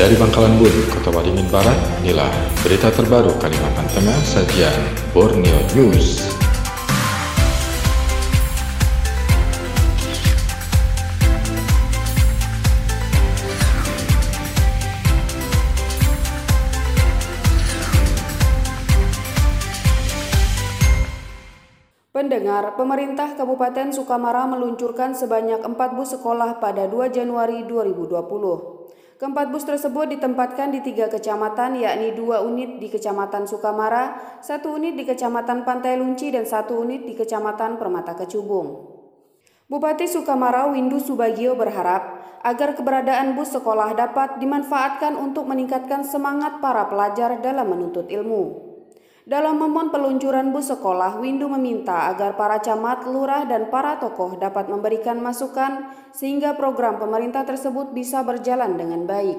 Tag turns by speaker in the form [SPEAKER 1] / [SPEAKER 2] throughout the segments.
[SPEAKER 1] Dari Bangkalan Bun, Kota Waringin Barat, inilah berita terbaru Kalimantan Tengah sajian Borneo News.
[SPEAKER 2] Pendengar, pemerintah Kabupaten Sukamara meluncurkan sebanyak 4 bus sekolah pada 2 Januari 2020. Keempat bus tersebut ditempatkan di tiga kecamatan, yakni dua unit di Kecamatan Sukamara, satu unit di Kecamatan Pantai Lunci, dan satu unit di Kecamatan Permata Kecubung. Bupati Sukamara Windu Subagio berharap agar keberadaan bus sekolah dapat dimanfaatkan untuk meningkatkan semangat para pelajar dalam menuntut ilmu. Dalam momen peluncuran bus sekolah, Windu meminta agar para camat, lurah, dan para tokoh dapat memberikan masukan sehingga program pemerintah tersebut bisa berjalan dengan baik.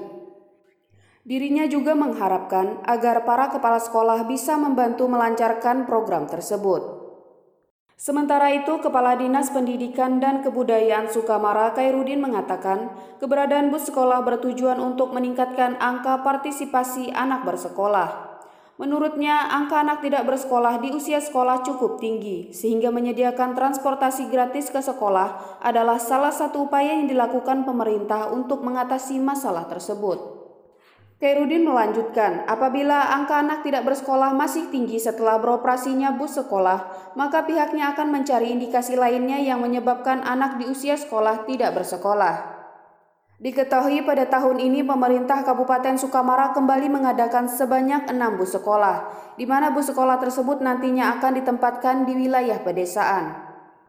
[SPEAKER 2] Dirinya juga mengharapkan agar para kepala sekolah bisa membantu melancarkan program tersebut. Sementara itu, Kepala Dinas Pendidikan dan Kebudayaan Sukamara Kairudin mengatakan, keberadaan bus sekolah bertujuan untuk meningkatkan angka partisipasi anak bersekolah. Menurutnya, angka anak tidak bersekolah di usia sekolah cukup tinggi, sehingga menyediakan transportasi gratis ke sekolah adalah salah satu upaya yang dilakukan pemerintah untuk mengatasi masalah tersebut. Kairudin melanjutkan, apabila angka anak tidak bersekolah masih tinggi setelah beroperasinya bus sekolah, maka pihaknya akan mencari indikasi lainnya yang menyebabkan anak di usia sekolah tidak bersekolah. Diketahui pada tahun ini pemerintah Kabupaten Sukamara kembali mengadakan sebanyak enam bus sekolah, di mana bus sekolah tersebut nantinya akan ditempatkan di wilayah pedesaan.